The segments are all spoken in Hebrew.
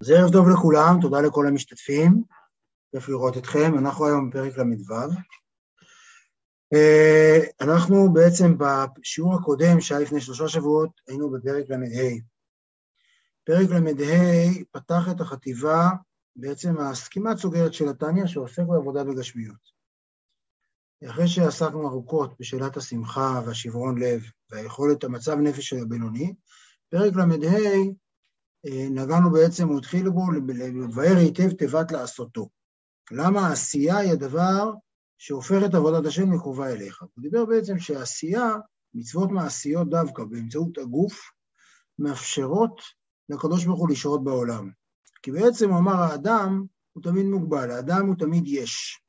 אז ערב טוב לכולם, תודה לכל המשתתפים, כיף לראות אתכם, אנחנו היום בפרק ל"ו. אה, אנחנו בעצם בשיעור הקודם, שהיה לפני שלושה שבועות, היינו בפרק ל"ה. פרק ל"ה פתח את החטיבה, בעצם הסכימת סוגרת של התניא, שעוסק בעבודה בגשמיות. אחרי שעסקנו ארוכות בשאלת השמחה והשברון לב והיכולת המצב נפש הבינוני, פרק ל"ה נגענו בעצם, הוא התחיל בו לבאר היטב תיבת לעשותו. למה העשייה היא הדבר שהופך את עבודת השם לקרובה אליך. הוא דיבר בעצם שהעשייה, מצוות מעשיות דווקא באמצעות הגוף, מאפשרות לקדוש ברוך הוא לשרות בעולם. כי בעצם הוא אמר, האדם הוא תמיד מוגבל, האדם הוא תמיד יש.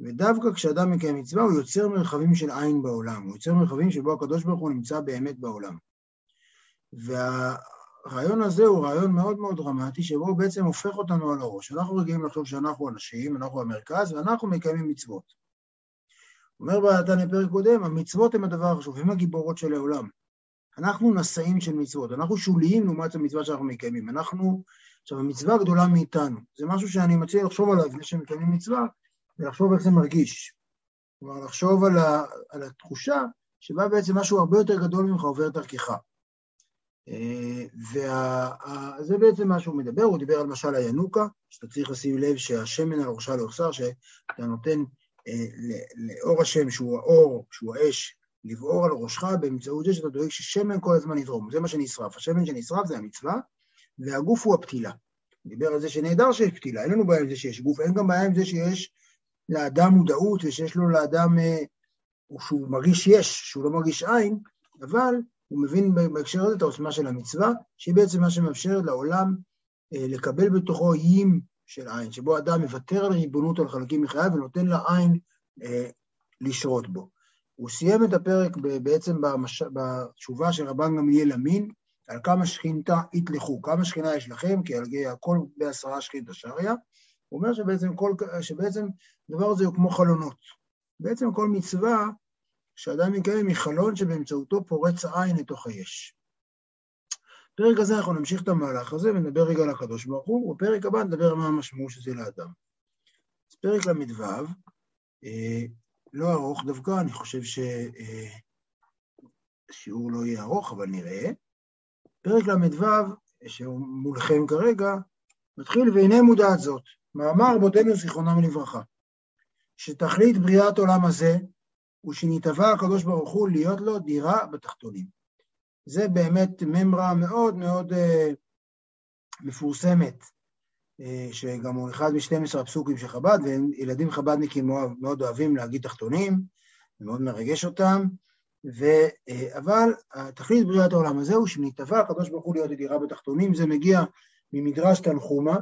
ודווקא כשאדם מקיים מצווה, הוא יוצר מרחבים של עין בעולם, הוא יוצר מרחבים שבו הקדוש ברוך הוא נמצא באמת בעולם. וה... הרעיון הזה הוא רעיון מאוד מאוד דרמטי, שבו הוא בעצם הופך אותנו על הראש. אנחנו רגילים לחשוב שאנחנו אנשים, אנחנו המרכז, ואנחנו מקיימים מצוות. אומר בתניא פרק קודם, המצוות הן הדבר החשוב, הן הגיבורות של העולם. אנחנו נשאים של מצוות, אנחנו שוליים לעומת המצווה שאנחנו מקיימים. אנחנו, עכשיו, המצווה גדולה מאיתנו. זה משהו שאני מציע לחשוב עליו לפני שמקיימים מצווה, ולחשוב איך זה מרגיש. כלומר, לחשוב על, ה, על התחושה שבה בעצם משהו הרבה יותר גדול ממך עובר דרכך. וזה בעצם מה שהוא מדבר, הוא דיבר על משל הינוקה, שאתה צריך לשים לב שהשמן על ראשה לא יחסר, שאתה נותן אה, לאור השם, שהוא האור, שהוא האש, לבעור על ראשך באמצעות זה שאתה דואג ששמן כל הזמן יזרום, זה מה שנשרף. השמן שנשרף זה המצווה, והגוף הוא הפתילה. הוא דיבר על זה שנהדר שיש פתילה, אין לנו בעיה עם זה שיש גוף, אין גם בעיה עם זה שיש לאדם מודעות ושיש לו לאדם, אה, שהוא מרגיש יש, שהוא לא מרגיש עין, אבל הוא מבין בהקשר הזה את העוצמה של המצווה, שהיא בעצם מה שמאפשר לעולם אה, לקבל בתוכו איים של עין, שבו אדם מוותר על ריבונות על חלקים מחייו ונותן לעין אה, לשרות בו. הוא סיים את הפרק בעצם במש... בתשובה של רבן גמליאל אמין, על כמה שכינתה יתלכו, כמה שכינה יש לכם, כי על הכל בעשרה שכינתה שריה. הוא אומר שבעצם, כל, שבעצם הדבר הזה הוא כמו חלונות. בעצם כל מצווה שאדם יקיים מחלון שבאמצעותו פורץ עין לתוך היש. בפרק הזה אנחנו נמשיך את המהלך הזה ונדבר רגע על הקדוש ברוך הוא, ובפרק הבא נדבר מה המשמעות של זה לאדם. אז פרק ל"ו, אה, לא ארוך דווקא, אני חושב שהשיעור אה, לא יהיה ארוך, אבל נראה. פרק ל"ו, שהוא מולכם כרגע, מתחיל והנה מודעת זאת, מאמר רבותינו זיכרונם לברכה, שתכלית בריאת עולם הזה ושנתבע הקדוש ברוך הוא להיות לו דירה בתחתונים. זה באמת ממרה מאוד מאוד uh, מפורסמת, uh, שגם הוא אחד מ-12 הפסוקים של חב"ד, וילדים חב"דניקים מאוד, אוהבים להגיד תחתונים, זה מאוד מרגש אותם, ו, uh, אבל תכלית בריאת העולם הזה הוא שנתבע הקדוש ברוך הוא להיות דירה בתחתונים, זה מגיע ממדרש תנחומה,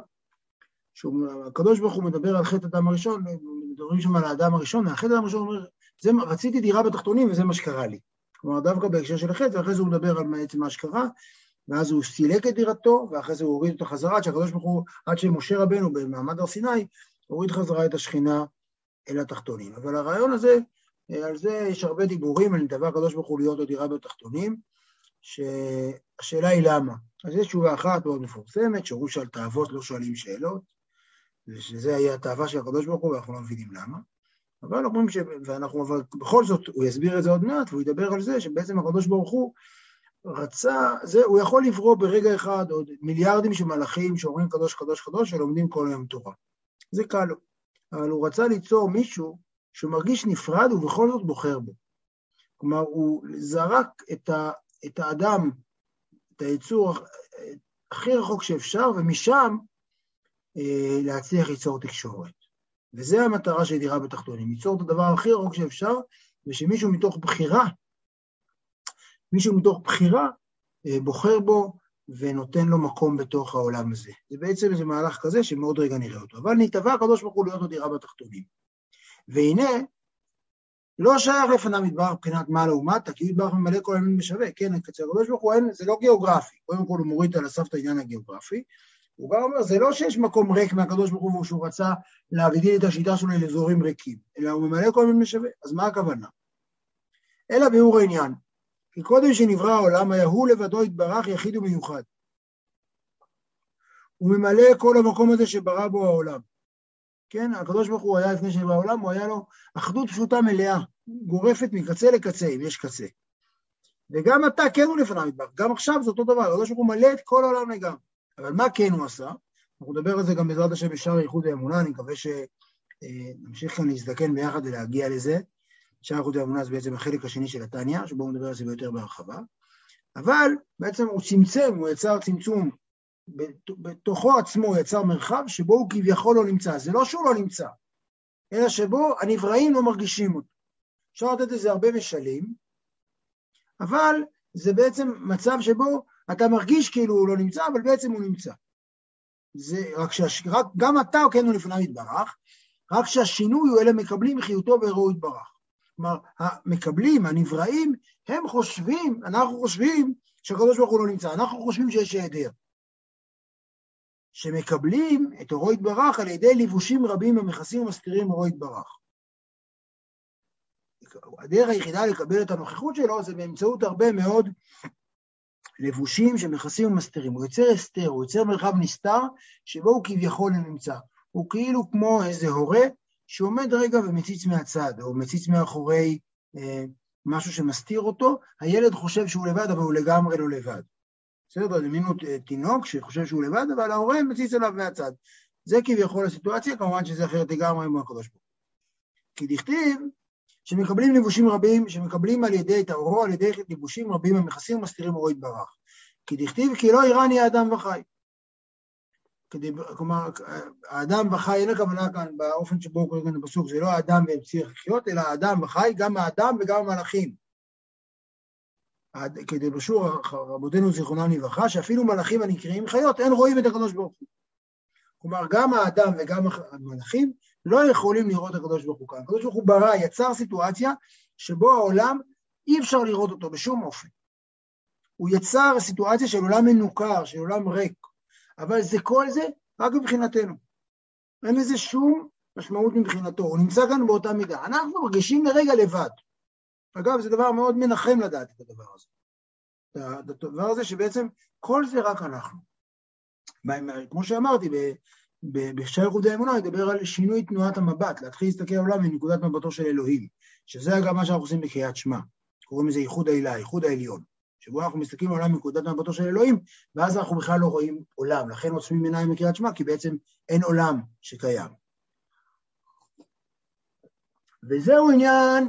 שהקדוש ברוך הוא מדבר על חטא אדם הראשון, מדברים שם על האדם הראשון, והחטא אדם הראשון אומר, רציתי דירה בתחתונים וזה מה שקרה לי. כלומר, דווקא בהקשר של החטא, ואחרי זה הוא מדבר על בעצם מה שקרה, ואז הוא סילק את דירתו, ואחרי זה הוא הוריד אותה חזרה, עד שהקדוש ברוך הוא, עד שמשה רבנו במעמד הר סיני, הוריד חזרה את השכינה אל התחתונים. אבל הרעיון הזה, על זה יש הרבה דיבורים, על דבר הקדוש ברוך הוא להיות לו דירה בתחתונים, שהשאלה היא למה. אז יש תשובה אחת מאוד מפורסמת, שאומרים שעל תאוות לא שואלים שאלות, ושזה היה התאווה של הקדוש ברוך הוא, ואנחנו לא מבינים למה. אבל אומרים ש... ואנחנו, אבל בכל זאת, הוא יסביר את זה עוד מעט, והוא ידבר על זה שבעצם הקדוש ברוך הוא רצה, זה, הוא יכול לברוא ברגע אחד עוד מיליארדים של מלאכים שאומרים קדוש קדוש קדוש ולומדים כל היום תורה. זה קל לו. אבל הוא רצה ליצור מישהו שמרגיש נפרד ובכל זאת בוחר בו. כלומר, הוא זרק את, ה, את האדם, את היצור הכי רחוק שאפשר, ומשם אה, להצליח ליצור תקשורת. וזה המטרה של דירה בתחתונים, ליצור את הדבר הכי רחוק שאפשר, ושמישהו מתוך בחירה, מישהו מתוך בחירה אה, בוחר בו ונותן לו מקום בתוך העולם הזה. זה בעצם איזה מהלך כזה שמאוד רגע נראה אותו. אבל נתבע הקדוש ברוך הוא להיות לו דירה בתחתונים. והנה, לא שייך לפניו מדבר מבחינת מעלה ומטה, כי הוא יתברך ממלא כל הימים בשווה. כן, הקדוש ברוך הוא זה לא גיאוגרפי. קודם כל הוא מוריד על הסף את העניין הגיאוגרפי, הוא גם אומר, זה לא שיש מקום ריק מהקדוש ברוך הוא שהוא רצה להגדיל את השיטה שלו לאזורים ריקים, אלא הוא ממלא כל מיני שווה. אז מה הכוונה? אלא ביאור העניין, כי קודם שנברא העולם היה הוא לבדו יתברך יחיד ומיוחד. הוא ממלא כל המקום הזה שברא בו העולם. כן, הקדוש ברוך הוא היה לפני שנברא העולם, הוא היה לו אחדות פשוטה מלאה, גורפת מקצה לקצה, אם יש קצה. וגם אתה כן הוא לפניו מטבח, גם עכשיו זה אותו דבר, הקדוש ברוך הוא מלא את כל העולם לגמרי. אבל מה כן הוא עשה? אנחנו נדבר על זה גם בעזרת השם בשער ייחוד האמונה, אני מקווה שנמשיך כאן להזדקן ביחד ולהגיע לזה. שער ייחוד האמונה זה בעצם החלק השני של התניא, שבו הוא מדבר על זה ביותר בהרחבה. אבל בעצם הוא צמצם, הוא יצר צמצום, בתוכו עצמו הוא יצר מרחב שבו הוא כביכול לא נמצא. זה לא שהוא לא נמצא, אלא שבו הנבראים לא מרגישים אותו. אפשר לתת לזה הרבה משלים, אבל זה בעצם מצב שבו אתה מרגיש כאילו הוא לא נמצא, אבל בעצם הוא נמצא. זה רק שהש... רק, גם אתה כן הוא לפניו יתברך, רק שהשינוי הוא אלה מקבלים מחיותו וראו יתברך. כלומר, המקבלים, הנבראים, הם חושבים, אנחנו חושבים שהקדוש ברוך הוא לא נמצא, אנחנו חושבים שיש היעדר. שמקבלים את אורו יתברך על ידי לבושים רבים המכסים ומסתירים אורו יתברך. הדרך היחידה לקבל את הנוכחות שלו זה באמצעות הרבה מאוד לבושים שמכסים ומסתירים. הוא יוצר הסתר, הוא יוצר מרחב נסתר, שבו הוא כביכול נמצא. הוא כאילו כמו איזה הורה שעומד רגע ומציץ מהצד, או מציץ מאחורי אה, משהו שמסתיר אותו, הילד חושב שהוא לבד, אבל הוא לגמרי לא לבד. בסדר, דמיינו תינוק שחושב שהוא לבד, אבל ההורה מציץ אליו מהצד. זה כביכול הסיטואציה, כמובן שזה אחרת לגמרי מהקדוש ברוך כי דכתיב שמקבלים לבושים רבים, שמקבלים על ידי את האורו, על ידי לבושים רבים המכסים ומסתירים אורו יתברך. כי דכתיב כי לא יראני האדם וחי. כדי, כלומר, האדם וחי, אין הכוונה כאן באופן שבו הוא קורא כאן בפסוק, זה לא האדם והמציא לחיות, אלא האדם וחי, גם האדם וגם המלאכים. כדי בשור רבותינו זיכרונם לברכה, שאפילו מלאכים הנקראים חיות, אין רואים את הקדוש ברוך הוא. כלומר, גם האדם וגם המלאכים לא יכולים לראות את הקדוש ברוך הוא כאן. הקדוש ברוך הוא ברא, יצר סיטואציה שבו העולם, אי אפשר לראות אותו בשום אופן. הוא יצר סיטואציה של עולם מנוכר, של עולם ריק, אבל זה כל זה רק מבחינתנו. אין לזה שום משמעות מבחינתו, הוא נמצא כאן באותה מידה. אנחנו מרגישים לרגע לבד. אגב, זה דבר מאוד מנחם לדעת את הדבר הזה. את הדבר הזה שבעצם כל זה רק אנחנו. כמו שאמרתי, בשער יחודי האמונה נדבר על שינוי תנועת המבט, להתחיל להסתכל על העולם מנקודת מבטו של אלוהים, שזה גם מה שאנחנו עושים בקריאת שמע, קוראים לזה ייחוד העילה, ייחוד העליון, שבו אנחנו מסתכלים על העולם מנקודת מבטו של אלוהים, ואז אנחנו בכלל לא רואים עולם, לכן עוצמים עיניים בקריאת שמע, כי בעצם אין עולם שקיים. וזהו עניין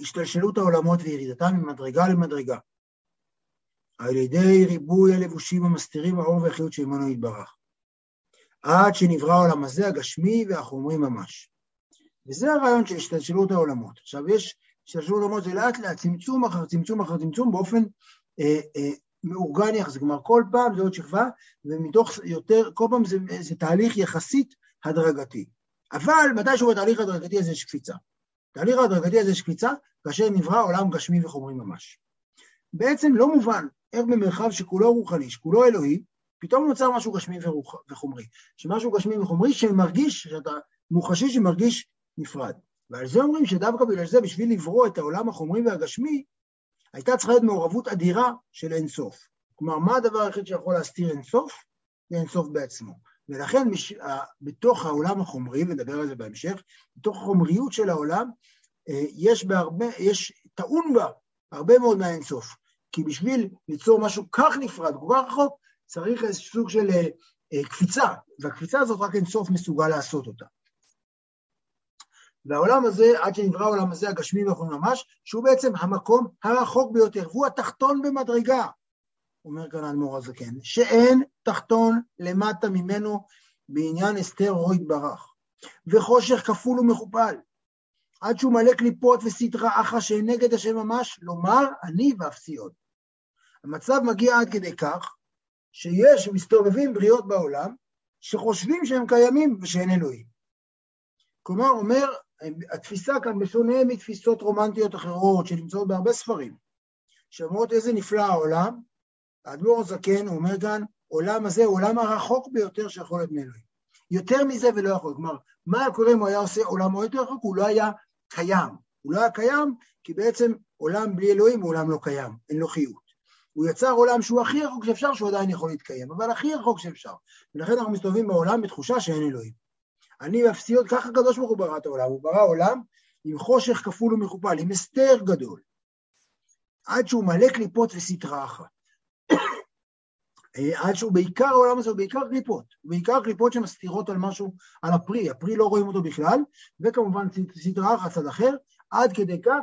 השתלשלות העולמות וירידתם ממדרגה למדרגה, על ידי ריבוי הלבושים המסתירים האור והחיות שעמנו יתברך. עד שנברא העולם הזה, הגשמי והחומרי ממש. וזה הרעיון של השתלשלות העולמות. עכשיו יש, השתלשלות העולמות זה לאט לאט, צמצום אחר צמצום אחר צמצום, באופן אה, אה, מאורגן יחסית. כלומר, כל פעם זה עוד שכבה, ומתוך יותר, כל פעם זה, זה תהליך יחסית הדרגתי. אבל מתישהו בתהליך הדרגתי הזה יש קפיצה. תהליך ההדרגתי הזה יש קפיצה, כאשר נברא עולם גשמי וחומרי ממש. בעצם לא מובן איך במרחב שכולו רוחני, שכולו אלוהי, פתאום נוצר משהו גשמי וחומרי. שמשהו גשמי וחומרי שמרגיש, שאתה מוחשי שמרגיש נפרד. ועל זה אומרים שדווקא בגלל זה, בשביל לברוא את העולם החומרי והגשמי, הייתה צריכה להיות מעורבות אדירה של אינסוף. כלומר, מה הדבר היחיד שיכול להסתיר אינסוף? זה אינסוף בעצמו. ולכן. בתוך העולם החומרי, ונדבר על זה בהמשך, בתוך החומריות של העולם, אה, יש, בהרבה, יש טעון בה הרבה מאוד מהאינסוף. כי בשביל ליצור משהו כך נפרד, כל כך רחוק, צריך איזה סוג של אה, אה, קפיצה, והקפיצה הזאת רק אינסוף מסוגל לעשות אותה. והעולם הזה, עד שנברא העולם הזה, הגשמי והחומר ממש, שהוא בעצם המקום הרחוק ביותר, והוא התחתון במדרגה, אומר כאן האדמו"ר הזקן, שאין תחתון למטה ממנו בעניין אסתר או יתברך, וחושך כפול ומכופל, עד שהוא מלא קליפות וסטרה אחא שאין נגד השם ממש, לומר אני ואפסי עוד. המצב מגיע עד כדי כך, שיש מסתובבים בריאות בעולם, שחושבים שהם קיימים ושאין אלוהים. כלומר, אומר, התפיסה כאן בשונה מתפיסות רומנטיות אחרות שנמצאות בהרבה ספרים, שאומרות איזה נפלא העולם, האדמו"ר הזקן אומר כאן, עולם הזה הוא עולם הרחוק ביותר שיכול להיות מאלוהים. יותר מזה ולא יכול. כלומר, מה היה קורה אם הוא היה עושה עולם מאוד יותר רחוק? הוא לא היה קיים. הוא לא היה קיים כי בעצם עולם בלי אלוהים הוא עולם לא קיים, אין לו חיות. הוא יצר עולם שהוא הכי רחוק שאפשר, שהוא עדיין יכול להתקיים, אבל הכי רחוק שאפשר. ולכן אנחנו מסתובבים בעולם בתחושה שאין אלוהים. אני ואפסיות, ככה הקדוש ברוך הוא ברא את העולם, הוא ברא עולם עם חושך כפול ומכופל, עם הסתר גדול, עד שהוא מלא קליפות וסטרה אחת. עד שהוא בעיקר העולם הזה הוא בעיקר קליפות, בעיקר קליפות שמסתירות על משהו, על הפרי, הפרי לא רואים אותו בכלל, וכמובן סדרה אחת צד אחר, עד כדי כך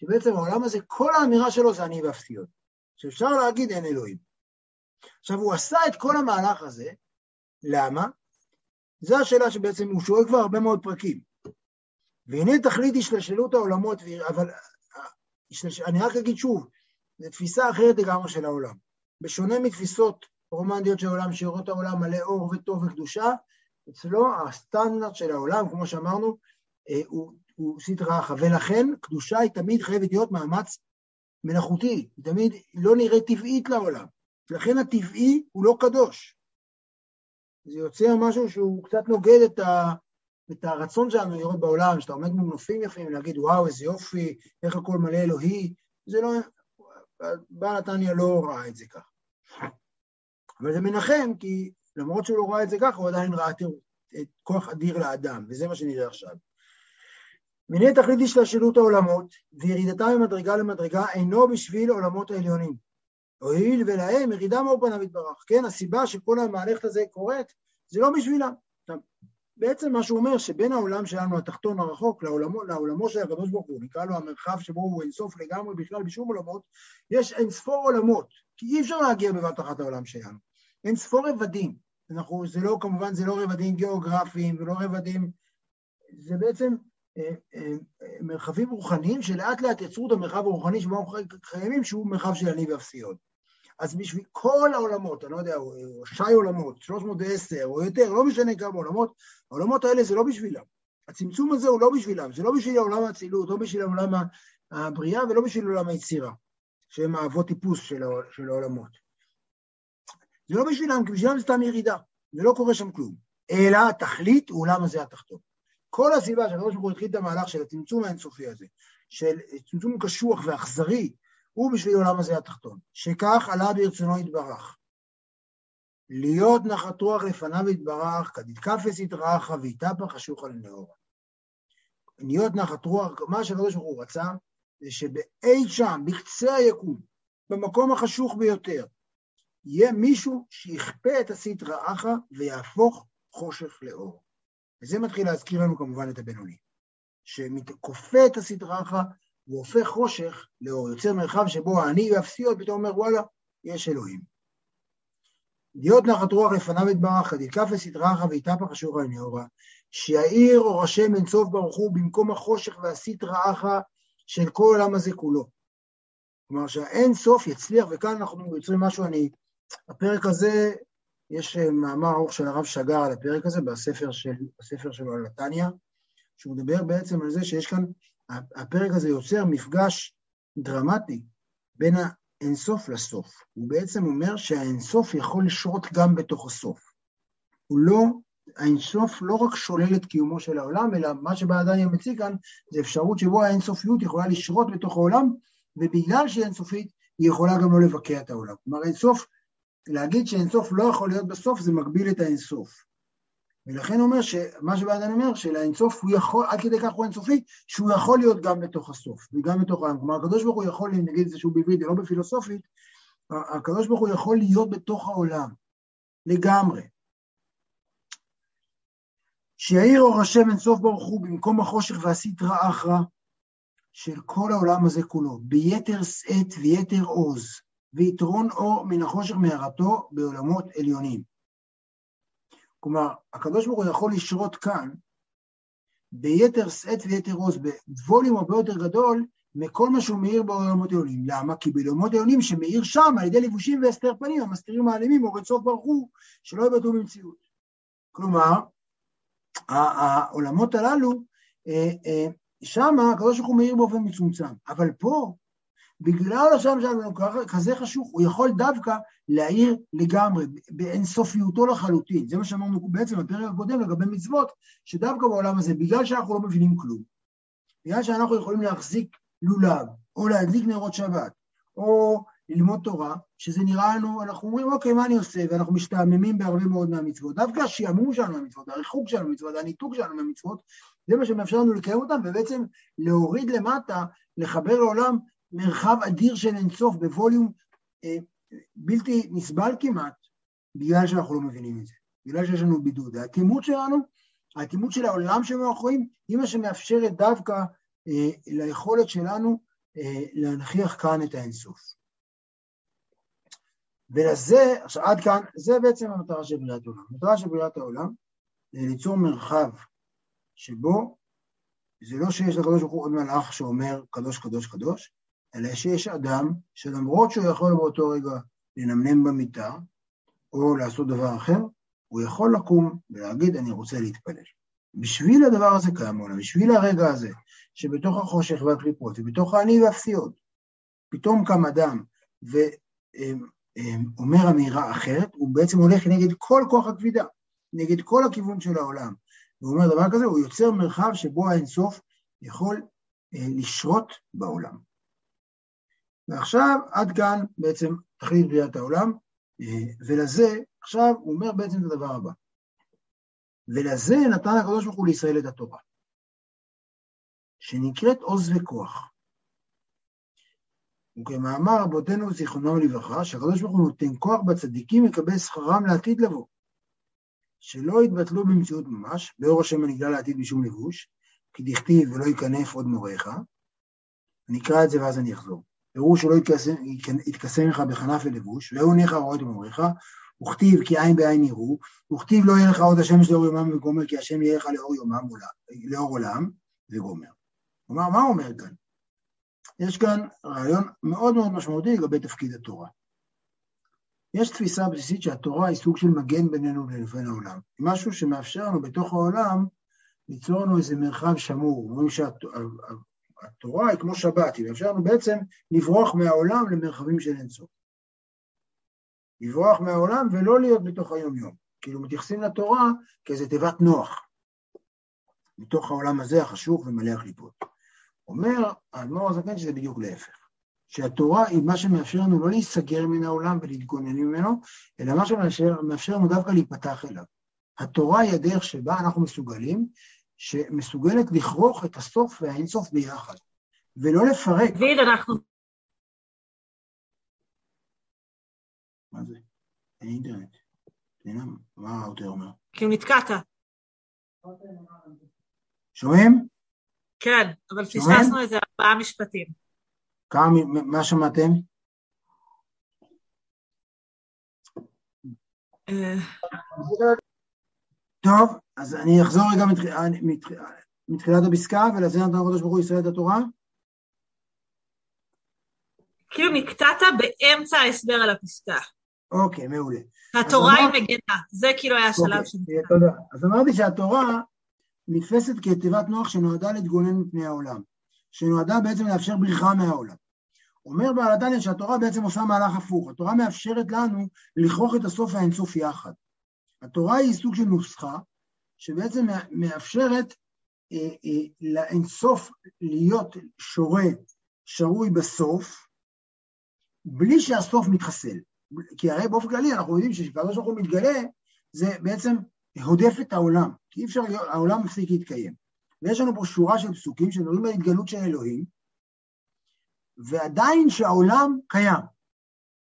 שבעצם העולם הזה, כל האמירה שלו זה אני ואפסיות, שאפשר להגיד אין אלוהים. עכשיו הוא עשה את כל המהלך הזה, למה? זו השאלה שבעצם הוא שואל כבר הרבה מאוד פרקים. והנה תכלית השתלשלות העולמות, אבל אני רק אגיד שוב, זו תפיסה אחרת לגמרי של העולם. בשונה מתפיסות רומנטיות של העולם שירות העולם מלא אור וטוב וקדושה, אצלו הסטנדרט של העולם, כמו שאמרנו, אה, הוא, הוא סטרא אחא, ולכן קדושה היא תמיד חייבת להיות מאמץ מלאכותי, היא תמיד לא נראית טבעית לעולם, לכן הטבעי הוא לא קדוש. זה יוצר משהו שהוא קצת נוגד את, ה, את הרצון שלנו לראות בעולם, שאתה עומד מול נופים יפים ולהגיד וואו איזה יופי, איך הכל מלא אלוהי, זה לא, בעל נתניה לא ראה את זה ככה. אבל זה מנחם, כי למרות שהוא לא ראה את זה ככה, הוא עדיין ראה את כוח אדיר לאדם, וזה מה שנראה עכשיו. והנה תכלית השתלשלות העולמות, וירידתם ממדרגה למדרגה אינו בשביל עולמות העליונים. הואיל ולהם ירידה מאור פניו יתברך. כן, הסיבה שכל המהלכת הזה קורית, זה לא בשבילם. בעצם מה שהוא אומר, שבין העולם שלנו התחתון הרחוק לעולמו, לעולמו של הקדוש ברוך הוא, נקרא לו המרחב שבו הוא אינסוף לגמרי בכלל בשום עולמות, יש אין ספור עולמות, כי אי אפשר להגיע בבת אחת לעולם שלנו. אין ספור רבדים. אנחנו, זה לא, כמובן, זה לא רבדים גיאוגרפיים ולא רבדים, זה בעצם מרחבים רוחניים שלאט לאט יצרו את המרחב הרוחני שבו אנחנו קיימים, שהוא מרחב של אני ואפסיות. אז בשביל כל העולמות, אני לא יודע, שי עולמות, 310 או יותר, לא משנה כמה עולמות, העולמות האלה זה לא בשבילם. הצמצום הזה הוא לא בשבילם, זה לא בשביל העולם האצילות, לא בשביל העולם הבריאה ולא בשביל עולם היצירה, שהם האבות טיפוס של העולמות. זה לא בשבילם, כי בשבילם זה סתם ירידה, ולא קורה שם כלום. אלא התכלית הוא עולם הזה התחתון. כל הסיבה שהקדוש ברוך הוא התחיל את המהלך של הצמצום האינסופי הזה, של צמצום קשוח ואכזרי, הוא בשביל עולם הזה התחתון, שכך עלה ברצונו יתברך. להיות נחת רוח לפניו יתברך, כדתקפס יתרחה ויתהפך חשוכה לנאורה. להיות נחת רוח, מה שהקדוש ברוך הוא רצה, זה שבאי שם, בקצה היקום, במקום החשוך ביותר, יהיה מישהו שיכפה את הסטרא אחא ויהפוך חושך לאור. וזה מתחיל להזכיר לנו כמובן את הבינוני, שכופה את הסטרא אחא והופך חושך לאור, יוצר מרחב שבו האני ואפסיות פתאום אומר וואלה, יש אלוהים. להיות נחת רוח לפניו יתברך, לסטרא אחא ויתהפך אשורה לנאורה, שיאיר אור השם אינסוף ברוך הוא במקום החושך והסטרא אחא של כל העולם הזה כולו. כלומר שהאין סוף יצליח, וכאן אנחנו יוצרים משהו, אני הפרק הזה, יש אה, מאמר ארוך של הרב שגר על הפרק הזה בספר, של, בספר שלו על נתניה, שהוא מדבר בעצם על זה שיש כאן, הפרק הזה יוצר מפגש דרמטי בין האינסוף לסוף. הוא בעצם אומר שהאינסוף יכול לשרות גם בתוך הסוף. הוא לא, האינסוף לא רק שולל את קיומו של העולם, אלא מה שבעדניה מציג כאן, זה אפשרות שבו האינסופיות יכולה לשרות בתוך העולם, ובגלל שהיא אינסופית, היא יכולה גם לא לבקע את העולם. כלומר, אינסוף להגיד שאינסוף לא יכול להיות בסוף, זה מגביל את האינסוף. ולכן אומר שמה שבאדן אומר, שלאינסוף הוא יכול, עד כדי כך הוא אינסופי, שהוא יכול להיות גם בתוך הסוף, וגם בתוך העולם. כלומר, הקדוש ברוך הוא יכול, נגיד את זה שהוא בעברית ולא בפילוסופית, הקדוש ברוך הוא יכול להיות בתוך העולם, לגמרי. שיאיר אור השם אינסוף ברוך הוא במקום החושך והסטרא אחרא של כל העולם הזה כולו, ביתר שאת ויתר עוז. ויתרון אור מן החושך מהרתו בעולמות עליונים. כלומר, הקדוש ברוך הוא יכול לשרות כאן ביתר שאת ויתר עוז, בווליום הרבה יותר גדול מכל מה שהוא מאיר בעולמות עליונים. למה? כי בעולמות עליונים שמאיר שם על ידי לבושים והסתר פנים, המסתירים מעלימים, אורד סוף ברוך הוא, שלא יבטאו במציאות. כלומר, העולמות הללו, אה, אה, שם הקדוש ברוך הוא מאיר באופן מצומצם, אבל פה בגלל השם שלנו כזה חשוך, הוא יכול דווקא להעיר לגמרי, באינסופיותו לחלוטין. זה מה שאמרנו בעצם בפרק הקודם לגבי מצוות, שדווקא בעולם הזה, בגלל שאנחנו לא מבינים כלום, בגלל שאנחנו יכולים להחזיק לולב, או להדליק נרות שבת, או ללמוד תורה, שזה נראה לנו, אנחנו אומרים, אוקיי, מה אני עושה? ואנחנו משתעממים בהרבה מאוד מהמצוות. דווקא השעמום שלנו מהמצוות, הריחוק שלנו מהמצוות, הניתוק שלנו מהמצוות, זה מה שמאפשר לנו לקיים אותם, ובעצם להוריד למטה, לחבר לעולם מרחב אדיר של אינסוף בווליום אה, בלתי נסבל כמעט, בגלל שאנחנו לא מבינים את זה, בגלל שיש לנו בידוד. האטימות שלנו, האטימות של העולם שמאחורים, היא מה שמאפשרת דווקא אה, ליכולת שלנו אה, להנכיח כאן את האינסוף. ולזה, עכשיו עד כאן, זה בעצם המטרה של בריאת העולם. המטרה של בריאת העולם זה ליצור מרחב שבו זה לא שיש לקדוש ברוך הוא עוד מלאך שאומר קדוש קדוש קדוש, אלא שיש אדם שלמרות שהוא יכול באותו רגע לנמנם במיטה או לעשות דבר אחר, הוא יכול לקום ולהגיד אני רוצה להתפלל. בשביל הדבר הזה קיים העולם, בשביל הרגע הזה, שבתוך החושך והקליפות ובתוך האני והפסיעות, פתאום קם אדם ואומר אמירה אחרת, הוא בעצם הולך נגד כל כוח הכבידה, נגד כל הכיוון של העולם. והוא אומר דבר כזה, הוא יוצר מרחב שבו האינסוף יכול אה, לשרות בעולם. ועכשיו, עד כאן בעצם תכלית בריאת העולם, אה, ולזה, עכשיו הוא אומר בעצם את הדבר הבא. ולזה נתן הקדוש ברוך הוא לישראל את התורה, שנקראת עוז וכוח. וכמאמר רבותינו זיכרונם לברכה, שהקדוש ברוך הוא נותן כוח בצדיקים לקבל שכרם לעתיד לבוא, שלא יתבטלו במציאות ממש, באור השם הנגלה לעתיד משום לבוש, כי דכתיב ולא ייכנף עוד מוריך. אני אקרא את זה ואז אני אחזור. פירוש שלא יתקסם לך בכנף ולבוש, והוא ניך רואה את מוריך, וכתיב כי עין בעין יראו, וכתיב לא יהיה לך עוד השמש לאור יומם וגומר, כי השם יהיה לך לאור יומם, לאור עולם, וגומר. כלומר, מה הוא אומר כאן? יש כאן רעיון מאוד מאוד משמעותי לגבי תפקיד התורה. יש תפיסה בסיסית שהתורה היא סוג של מגן בינינו לבין העולם. משהו שמאפשר לנו בתוך העולם ליצור לנו איזה מרחב שמור. אומרים שהתורה היא כמו שבת, היא מאפשר לנו בעצם לברוח מהעולם למרחבים של אינסוף. לברוח מהעולם ולא להיות בתוך היום-יום. כאילו מתייחסים לתורה כאיזה תיבת נוח, מתוך העולם הזה החשוך ומלא הקליפות. אומר האדמו"ר הזקן שזה בדיוק להפך. שהתורה היא מה שמאפשר לנו לא להיסגר מן העולם ולהתגונן ממנו, אלא מה שמאפשר לנו דווקא להיפתח אליו. התורה היא הדרך שבה אנחנו מסוגלים, שמסוגלת לכרוך את הסוף והאינסוף ביחד, ולא לפרק. דוד, אנחנו מה זה? אין אינטרנט. הנה, מה העותר אומר? כי הוא נתקעת. שומעים? כן, אבל פספסנו איזה ארבעה משפטים. כמה, מה שמעתם? אה, טוב, אז אני אחזור רגע מתחילת הפסקה, ולזה נתן הקדוש ברוך הוא ישראל את התורה. כאילו נקטעת באמצע ההסבר על הפסקה. אוקיי, מעולה. התורה היא מגנה, זה כאילו היה השלב אוקיי, שנקטע. תודה. אז אמרתי שהתורה נתפסת כתיבת נוח שנועדה להתגונן מפני העולם, שנועדה בעצם לאפשר בריחה מהעולם. אומר בעל התניא שהתורה בעצם עושה מהלך הפוך, התורה מאפשרת לנו לכרוך את הסוף והאינסוף יחד. התורה היא סוג של נוסחה שבעצם מאפשרת אה, אה, לאינסוף להיות שורה, שרוי בסוף, בלי שהסוף מתחסל. כי הרי באופן כללי אנחנו יודעים שכשקדוש ברוך הוא מתגלה, זה בעצם הודף את העולם, כי אי אפשר, העולם מפסיק להתקיים. ויש לנו פה שורה של פסוקים שמדברים על התגלות של אלוהים, ועדיין שהעולם קיים.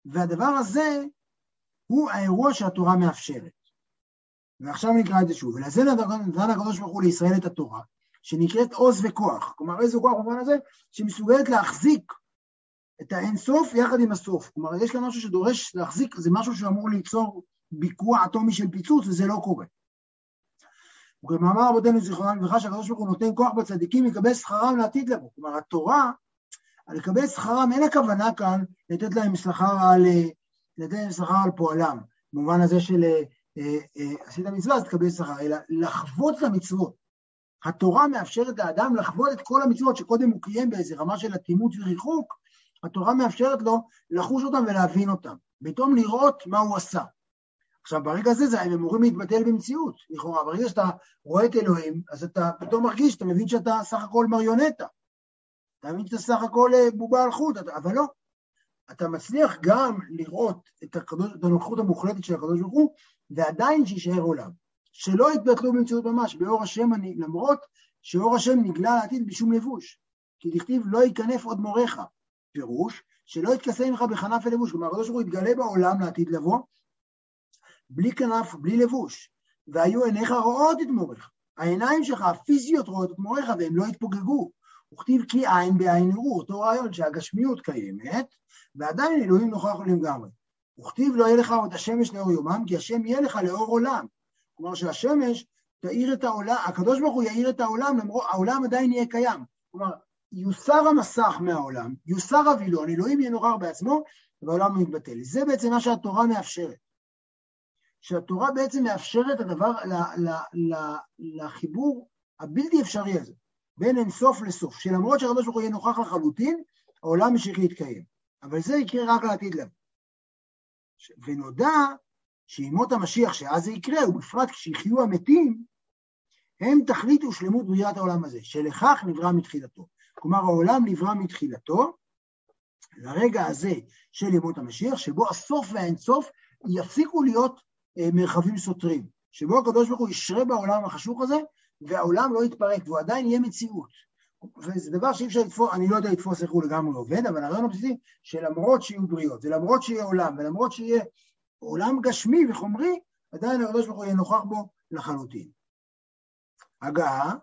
והדבר הזה הוא האירוע שהתורה מאפשרת. ועכשיו נקרא את זה שוב. ולזה נתן הקדוש ברוך הוא לישראל את התורה, שנקראת עוז וכוח. כלומר, איזה כוח במובן הזה? שמסוגלת להחזיק את האינסוף יחד עם הסוף. כלומר, יש כאן משהו שדורש להחזיק, זה משהו שאמור ליצור ביקוע אטומי של פיצוץ, וזה לא קורה. וכמאמר רבותינו זיכרונם לברכה, שהקדוש ברוך הוא נותן כוח בצדיקים לקבל שכרם לעתיד לבוא. כלומר, התורה, על לקבל שכרם, אין הכוונה כאן לתת להם שכר על, על פועלם, במובן הזה של אה, עשית מצווה אז תקבל שכר, אלא לחוות את המצוות. התורה מאפשרת לאדם לחוות את כל המצוות שקודם הוא קיים באיזה רמה של אטימות וריחוק, התורה מאפשרת לו לחוש אותם ולהבין אותם, פתאום לראות מה הוא עשה. עכשיו, ברגע הזה זה, הם אמורים להתבטל במציאות, לכאורה. ברגע שאתה רואה את אלוהים, אז אתה פתאום מרגיש, אתה מבין שאתה סך הכל מריונטה. אתה מבין שאתה סך הכל אה, בובה על חוט, אבל לא. אתה מצליח גם לראות את, הקדוש, את הנוכחות המוחלטת של הקדוש ברוך הוא, ועדיין שיישאר עולם. שלא יתבטלו במציאות ממש, באור השם אני, למרות שאור השם נגלה לעתיד בשום לבוש. כי דכתיב לא ייכנף עוד מוריך. פירוש, שלא יתכסה ממך בכנף ולבוש. כלומר, הקדוש ברוך הוא יתגלה בעולם לעתיד לבוא, בלי כנף, בלי לבוש. והיו עיניך רואות את מוריך. העיניים שלך הפיזיות רואות את מוריך והם לא יתפוגגו. וכתיב כי עין בעין יראו, אותו רעיון שהגשמיות קיימת, ועדיין אלוהים נוכח לגמרי. וכתיב לא יהיה לך עוד השמש לאור יומם, כי השם יהיה לך לאור עולם. כלומר שהשמש תאיר את העולם, הקדוש ברוך הוא יאיר את העולם, למרות העולם עדיין יהיה קיים. כלומר, יוסר המסך מהעולם, יוסר הווילון, אלוהים יהיה נורר בעצמו, והעולם מתבטל. זה בעצם מה שהתורה מאפשרת. שהתורה בעצם מאפשרת הדבר, לחיבור הבלתי אפשרי הזה, בין אינסוף לסוף, שלמרות שהקדוש ברוך הוא יהיה נוכח לחלוטין, העולם ימשיך להתקיים. אבל זה יקרה רק לעתיד לבוא. ונודע שימות המשיח, שאז זה יקרה, ובפרט כשיחיו המתים, הם תכלית ושלמות בריאת העולם הזה, שלכך נברא מתחילתו. כלומר, העולם נברא מתחילתו לרגע הזה של ימות המשיח, שבו הסוף והאינסוף יפסיקו להיות אה, מרחבים סותרים, שבו הקדוש ברוך הוא ישרה בעולם החשוך הזה, והעולם לא יתפרק, והוא עדיין יהיה מציאות. וזה דבר שאי אפשר לתפוס, אני לא יודע לתפוס איך הוא לגמרי עובד, אבל הרעיון הבסיסי שלמרות שיהיו בריאות, ולמרות שיהיה עולם, ולמרות שיהיה עולם גשמי וחומרי, עדיין הקדוש ברוך הוא יהיה נוכח בו לחלוטין. הגעה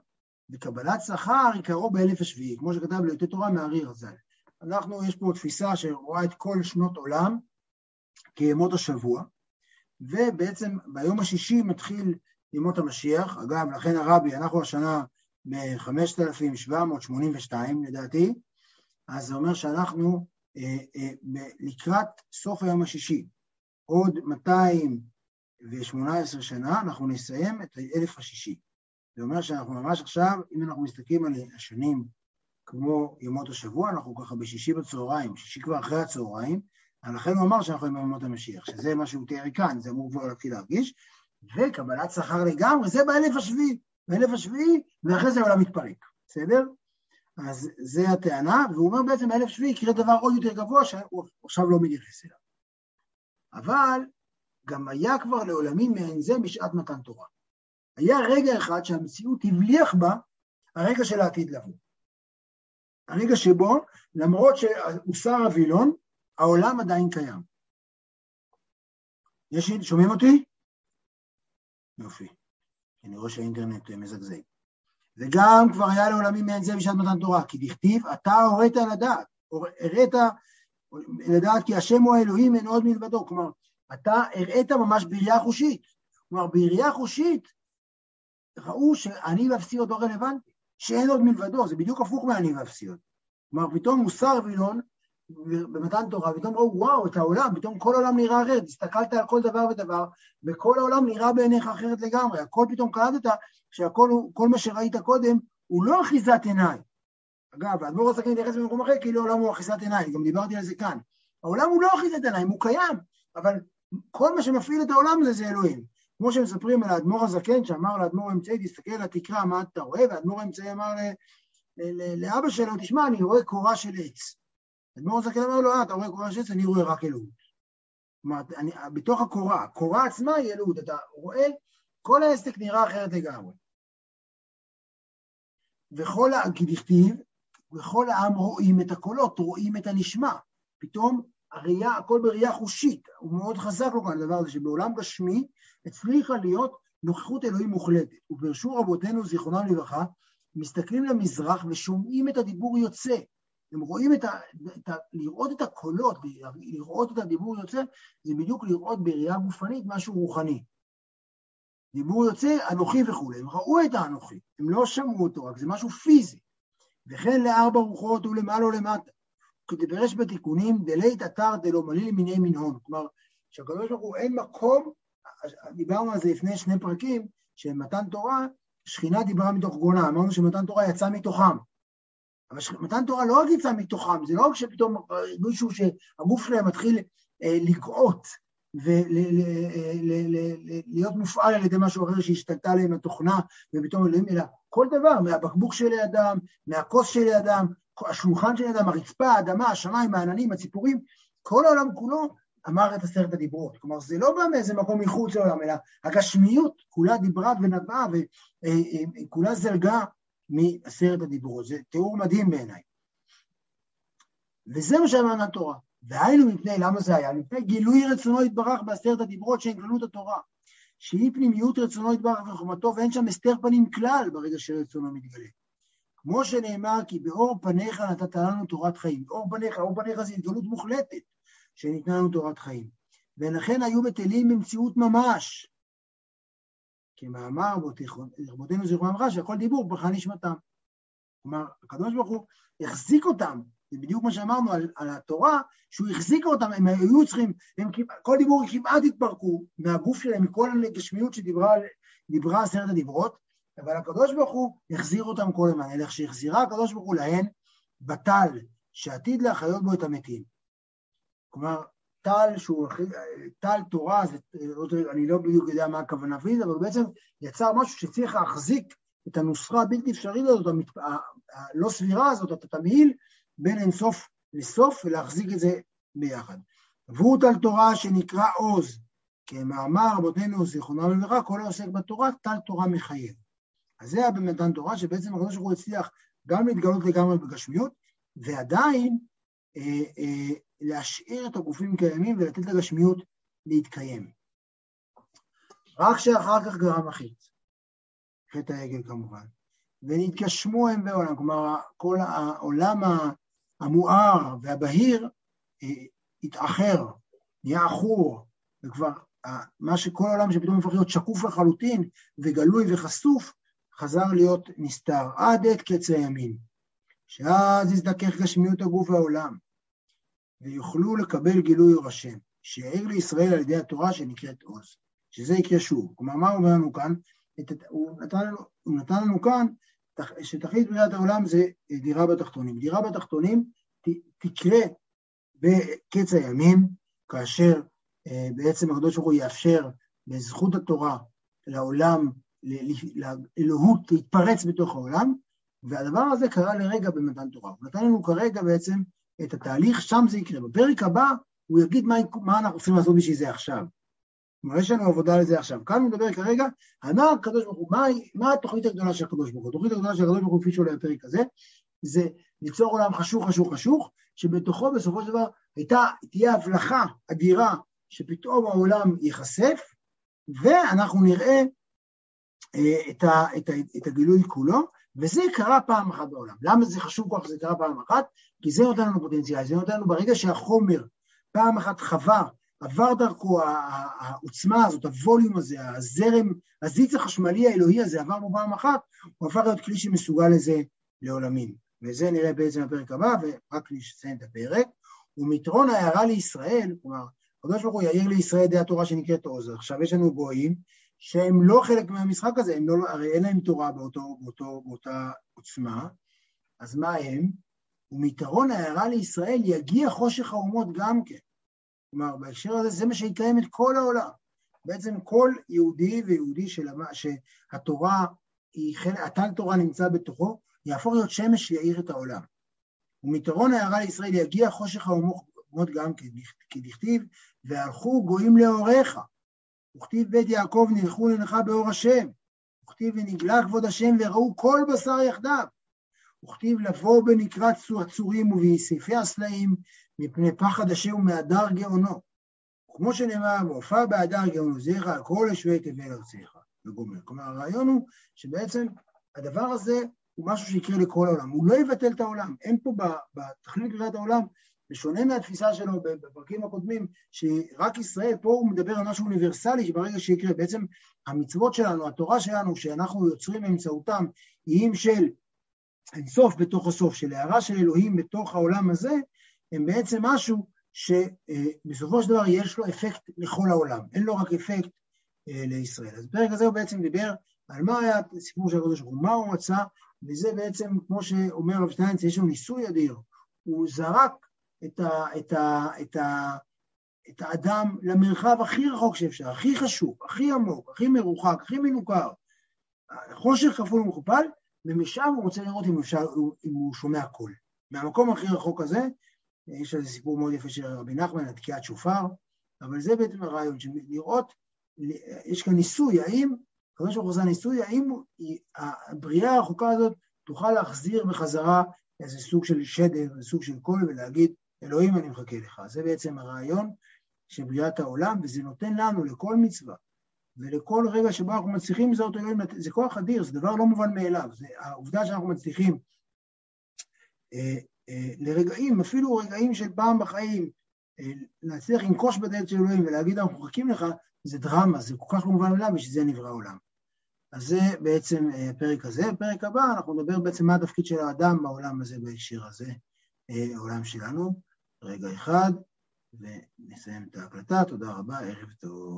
וקבלת שכר עיקרו באלף השביעי, כמו שכתב ליותר תורה מארי רז"ל. אנחנו, יש פה תפיסה שרואה את כל שנות עולם כימות השבוע, ובעצם ביום השישי מתחיל ימות המשיח. אגב, לכן הרבי, אנחנו השנה ב-5782 לדעתי, אז זה אומר שאנחנו אה, אה, לקראת סוף היום השישי. עוד 218 שנה אנחנו נסיים את האלף השישי. זה אומר שאנחנו ממש עכשיו, אם אנחנו מסתכלים על השנים כמו ימות השבוע, אנחנו ככה בשישי בצהריים, שישי כבר אחרי הצהריים, לכן הוא אמר שאנחנו עם ימות המשיח, שזה מה שהוא תיאר כאן, זה אמור כבר להתחיל להרגיש, וקבלת שכר לגמרי, זה באלף השביעי, באלף השביעי, ואחרי זה העולם מתפרק, בסדר? אז זה הטענה, והוא אומר בעצם באלף שביעי יקרה דבר עוד יותר גבוה שהוא עכשיו לא מתייחס אליו. אבל גם היה כבר לעולמים מעין זה בשעת מתן תורה. היה רגע אחד שהמציאות הבליח בה הרגע של העתיד לבוא. הרגע שבו, למרות שהוסר הווילון, העולם עדיין קיים. יש, שומעים אותי? יופי. אני רואה שהאינטרנט מזגזג. וגם כבר היה לעולמים מעין זה בשעת מתן תורה, כי דכתיב, אתה הורית לדעת, הראית לדעת כי השם הוא האלוהים, אין עוד מלבדו. כלומר, אתה הראית ממש בראייה חושית. כלומר, בראייה חושית ראו שאני ואפסיות לא רלוונטי, שאין עוד מלבדו, זה בדיוק הפוך מאני ואפסיות. כלומר, פתאום מוסר וילון במתן תורה, פתאום ראו, וואו, את העולם, פתאום כל העולם נראה אחרת, הסתכלת על כל דבר ודבר, וכל העולם נראה בעיניך אחרת לגמרי, הכל פתאום קלטת שהכל, כל מה שראית קודם, הוא לא אחיזת עיניים. אגב, האדמו"ר הזקן מתייחס במקום אחר כאילו העולם הוא אחיזת עיניים, גם דיברתי על זה כאן. העולם הוא לא אחיזת עיניים, הוא קיים, אבל כל מה שמפעיל את העולם הזה זה אלוהים. כמו שמספרים על האדמו"ר הזקן, שאמר לאדמו"ר האמצעי, תסתכל על התקרה, מה אתה רואה? והאדמו"ר האמצעי אמר לאבא שלו, תשמע, אני רואה קורה של עץ. האדמו"ר הזקן אמר לו, אה, אתה רואה קורה עץ, אני רואה רק אלוהות. כלומר, אני, בתוך הקורה, הקורה עצמה היא אלוהות, אתה רואה, כל העסק נראה אחרת לגמרי. וכל, כי דכתיב, וכל העם רואים את הקולות, רואים את הנשמע. פתאום הראייה, הכל בראייה חושית, הוא מאוד חזק לו כאן הדבר הזה, שבעולם גשמי הצליחה להיות נוכחות אלוהים מוחלטת. וברשו רבותינו, זיכרונם לברכה, מסתכלים למזרח ושומעים את הדיבור יוצא. הם רואים את ה... את ה לראות את הקולות, לראות את הדיבור יוצא, זה בדיוק לראות בראייה גופנית משהו רוחני. דיבור יוצא, אנוכי וכולי. הם ראו את האנוכי, הם לא שמעו אותו, רק זה משהו פיזי. וכן לארבע רוחות ולמעלה ולמטה. כדברש בתיקונים, דלית אתר דלא מליל מיני מנהון. כלומר, שהקדוש ברוך הוא אין מקום, דיברנו על זה לפני שני פרקים, שמתן תורה, שכינה דיברה מתוך גונה, אמרנו שמתן תורה יצא מתוכם. אבל מתן תורה לא רק יצא מתוכם, זה לא רק שפתאום מישהו שהגוף שלהם מתחיל אה, לגאות ולהיות מופעל על ידי משהו אחר שהשתלטה עליהם התוכנה, ופתאום אלוהים, אלא כל דבר, מהבקבוק שלידם, מהכוס שלידם, השולחן שלידם, הרצפה, האדמה, השמיים, העננים, הציפורים, כל העולם כולו אמר את עשרת הדיברות. כלומר, זה לא בא מאיזה מקום מחוץ לעולם, אלא הגשמיות כולה דיברה ונבעה וכולה זלגה מעשרת הדיברות. זה תיאור מדהים בעיניי. וזה מה שאמרנו התורה. והיינו מפני, למה זה היה? מפני גילוי רצונו יתברך בעשרת הדיברות שהם כללות התורה. שהיא פנימיות רצונו יתברך וחומתו, ואין שם הסתר פנים כלל ברגע שרצונו מתגלה. כמו שנאמר, כי באור פניך נתת לנו תורת חיים. באור פניך, אור פניך זה התגלות מוחלטת שניתנה לנו תורת חיים. ולכן היו בטלים במציאות ממש. כמאמר רבותינו זכרונם לברכה, שהכל דיבור ברכה נשמתם. כלומר, הקדוש ברוך הוא החזיק אותם זה בדיוק מה שאמרנו על, על התורה, שהוא החזיק אותם, הם היו צריכים, הם, כל דיבור כמעט התפרקו מהגוף שלהם, מכל הגשמיות שדיברה עשרת הדיברות, אבל הקדוש ברוך הוא החזיר אותם כל הזמן, אלא שהחזירה הקדוש ברוך הוא להן בטל, שעתיד להחיות בו את המתים. כלומר, טל שהוא, טל תורה, זה, אני לא בדיוק יודע מה הכוונה פיזית, אבל בעצם יצר משהו שצריך להחזיק את הנוסחה הבלתי אפשרית הזאת, הלא סבירה הזאת, את התמהיל, בין אינסוף לסוף ולהחזיק את זה ביחד. והוא טל תורה שנקרא עוז, כמאמר רבותינו זיכרונם לברכה, כל העוסק בתורה, טל תורה מחייב. אז זה היה במתן תורה, שבעצם הקדוש ברוך הוא הצליח גם להתגלות לגמרי בגשמיות, ועדיין אה, אה, להשאיר את הגופים קיימים ולתת לגשמיות להתקיים. רק שאחר כך גרם החטא, חטא העגל כמובן, ונתגשמו הם בעולם, כלומר כל העולם המואר והבהיר אה, התאחר, נהיה עכור, וכבר מה שכל העולם שפתאום הפך להיות שקוף לחלוטין וגלוי וחשוף, חזר להיות נסתר. עד עת קץ הימים, שאז יזדכך גשמיות הגוף והעולם, ויוכלו לקבל גילוי אור השם, שיעיר לישראל על ידי התורה שנקראת עוז, שזה יקרה שוב. כלומר, מה הוא אומר לנו כאן? את, הוא, נתן הוא נתן לנו כאן שתכלית בריאת העולם זה דירה בתחתונים. דירה בתחתונים תקרה בקץ הימים, כאשר אה, בעצם הקדוש ברוך הוא יאפשר בזכות התורה לעולם, לאלוהות להתפרץ בתוך העולם, והדבר הזה קרה לרגע במתן תורה. הוא נתן לנו כרגע בעצם את התהליך, שם זה יקרה. בפרק הבא הוא יגיד מה, מה אנחנו צריכים לעשות בשביל זה עכשיו. כלומר, יש לנו עבודה לזה עכשיו. כאן הוא מדבר כרגע מה הקדוש ברוך הוא, מה, מה התוכנית הגדולה של הקדוש ברוך הוא. התוכנית הגדולה של הקדוש ברוך הוא, כפי שעולה בפרק הזה, זה ליצור עולם חשוך, חשוך, חשוך, שבתוכו בסופו של דבר הייתה, תהיה הבלחה אדירה, שפתאום העולם ייחשף, ואנחנו נראה אה, את, ה, את, ה, את הגילוי כולו, וזה קרה פעם אחת בעולם. למה זה חשוב כל כך שזה קרה פעם אחת? כי זה נותן לנו פוטנציאל, זה נותן לנו ברגע שהחומר פעם אחת חווה עבר דרכו העוצמה הזאת, הווליום הזה, הזרם, הזיץ החשמלי האלוהי הזה עבר בו פעם אחת, הוא הפך להיות כלי שמסוגל לזה לעולמים. וזה נראה בעצם בפרק הבא, ורק לסיים את הפרק. ומתרון ההערה לישראל, כלומר, הקדוש ברוך הוא יעיר לישראל דעה תורה שנקראת עוז. עכשיו יש לנו גויים שהם לא חלק מהמשחק הזה, לא, הרי אין להם תורה באותו, באותו, באותה עוצמה, אז מה הם? ומתרון ההערה לישראל יגיע חושך האומות גם כן. כלומר, בהקשר הזה זה מה שיקיים את כל העולם. בעצם כל יהודי ויהודי שלמה, שהתורה, היא, הטל תורה נמצא בתוכו, יהפוך להיות שמש שיאיר את העולם. ומתרון הערה לישראל יגיע חושך האומות גם כדכתיב, והלכו גויים לאורך. וכתיב בית יעקב נלכו לנך באור השם. וכתיב ונגלה כבוד השם וראו כל בשר יחדיו. וכתיב לבוא בנקרא הצורים ובסעיפי הסלעים מפני פחד השם ומהדר גאונו. כמו שנאמר, והופע בהדר גאונו זיך על כל יושבי תבל ארציך, וגומר. כלומר, הרעיון הוא שבעצם הדבר הזה הוא משהו שיקרה לכל העולם. הוא לא יבטל את העולם. אין פה בתכלית בריאת העולם, בשונה מהתפיסה שלו בפרקים הקודמים, שרק ישראל, פה הוא מדבר על משהו אוניברסלי שברגע שיקרה, בעצם המצוות שלנו, התורה שלנו, שאנחנו יוצרים באמצעותם, איים של אינסוף בתוך הסוף, של הערה של אלוהים בתוך העולם הזה, הם בעצם משהו שבסופו של דבר יש לו אפקט לכל העולם, אין לו רק אפקט אה, לישראל. אז בפרק הזה הוא בעצם דיבר על מה היה הסיפור של הקדוש ברוך הוא, מה הוא מצא, וזה בעצם, כמו שאומר רב שטיינץ, יש לו ניסוי אדיר, הוא זרק את, ה, את, ה, את, ה, את האדם למרחב הכי רחוק שאפשר, הכי חשוב, הכי עמוק, הכי מרוחק, הכי מנוכר, חושך כפול ומכופל, ומשם הוא רוצה לראות אם, אפשר, אם הוא שומע קול. מהמקום הכי רחוק הזה, יש איזה סיפור מאוד יפה של רבי נחמן על תקיעת שופר, אבל זה בעצם הרעיון, לראות, יש כאן ניסוי, האם, ברוך הוא עושה ניסוי, האם הבריאה הרחוקה הזאת תוכל להחזיר בחזרה איזה סוג של שדר, איזה סוג של קול, ולהגיד, אלוהים אני מחכה לך. זה בעצם הרעיון של בריאת העולם, וזה נותן לנו, לכל מצווה, ולכל רגע שבו אנחנו מצליחים לזהות אלוהים, זה כוח אדיר, זה דבר לא מובן מאליו. זה, העובדה שאנחנו מצליחים אה, אה, לרגעים, אפילו רגעים של פעם בחיים, אה, להצליח לנקוש בדלת של אלוהים ולהגיד אנחנו מחכים לך, זה דרמה, זה כל כך לא מובן מאליו, בשביל זה נברא העולם. אז זה בעצם הפרק הזה. בפרק הבא אנחנו נדבר בעצם מה התפקיד של האדם בעולם הזה בהקשר הזה, העולם שלנו. רגע אחד, ונסיים את ההקלטה. תודה רבה, ערב טוב.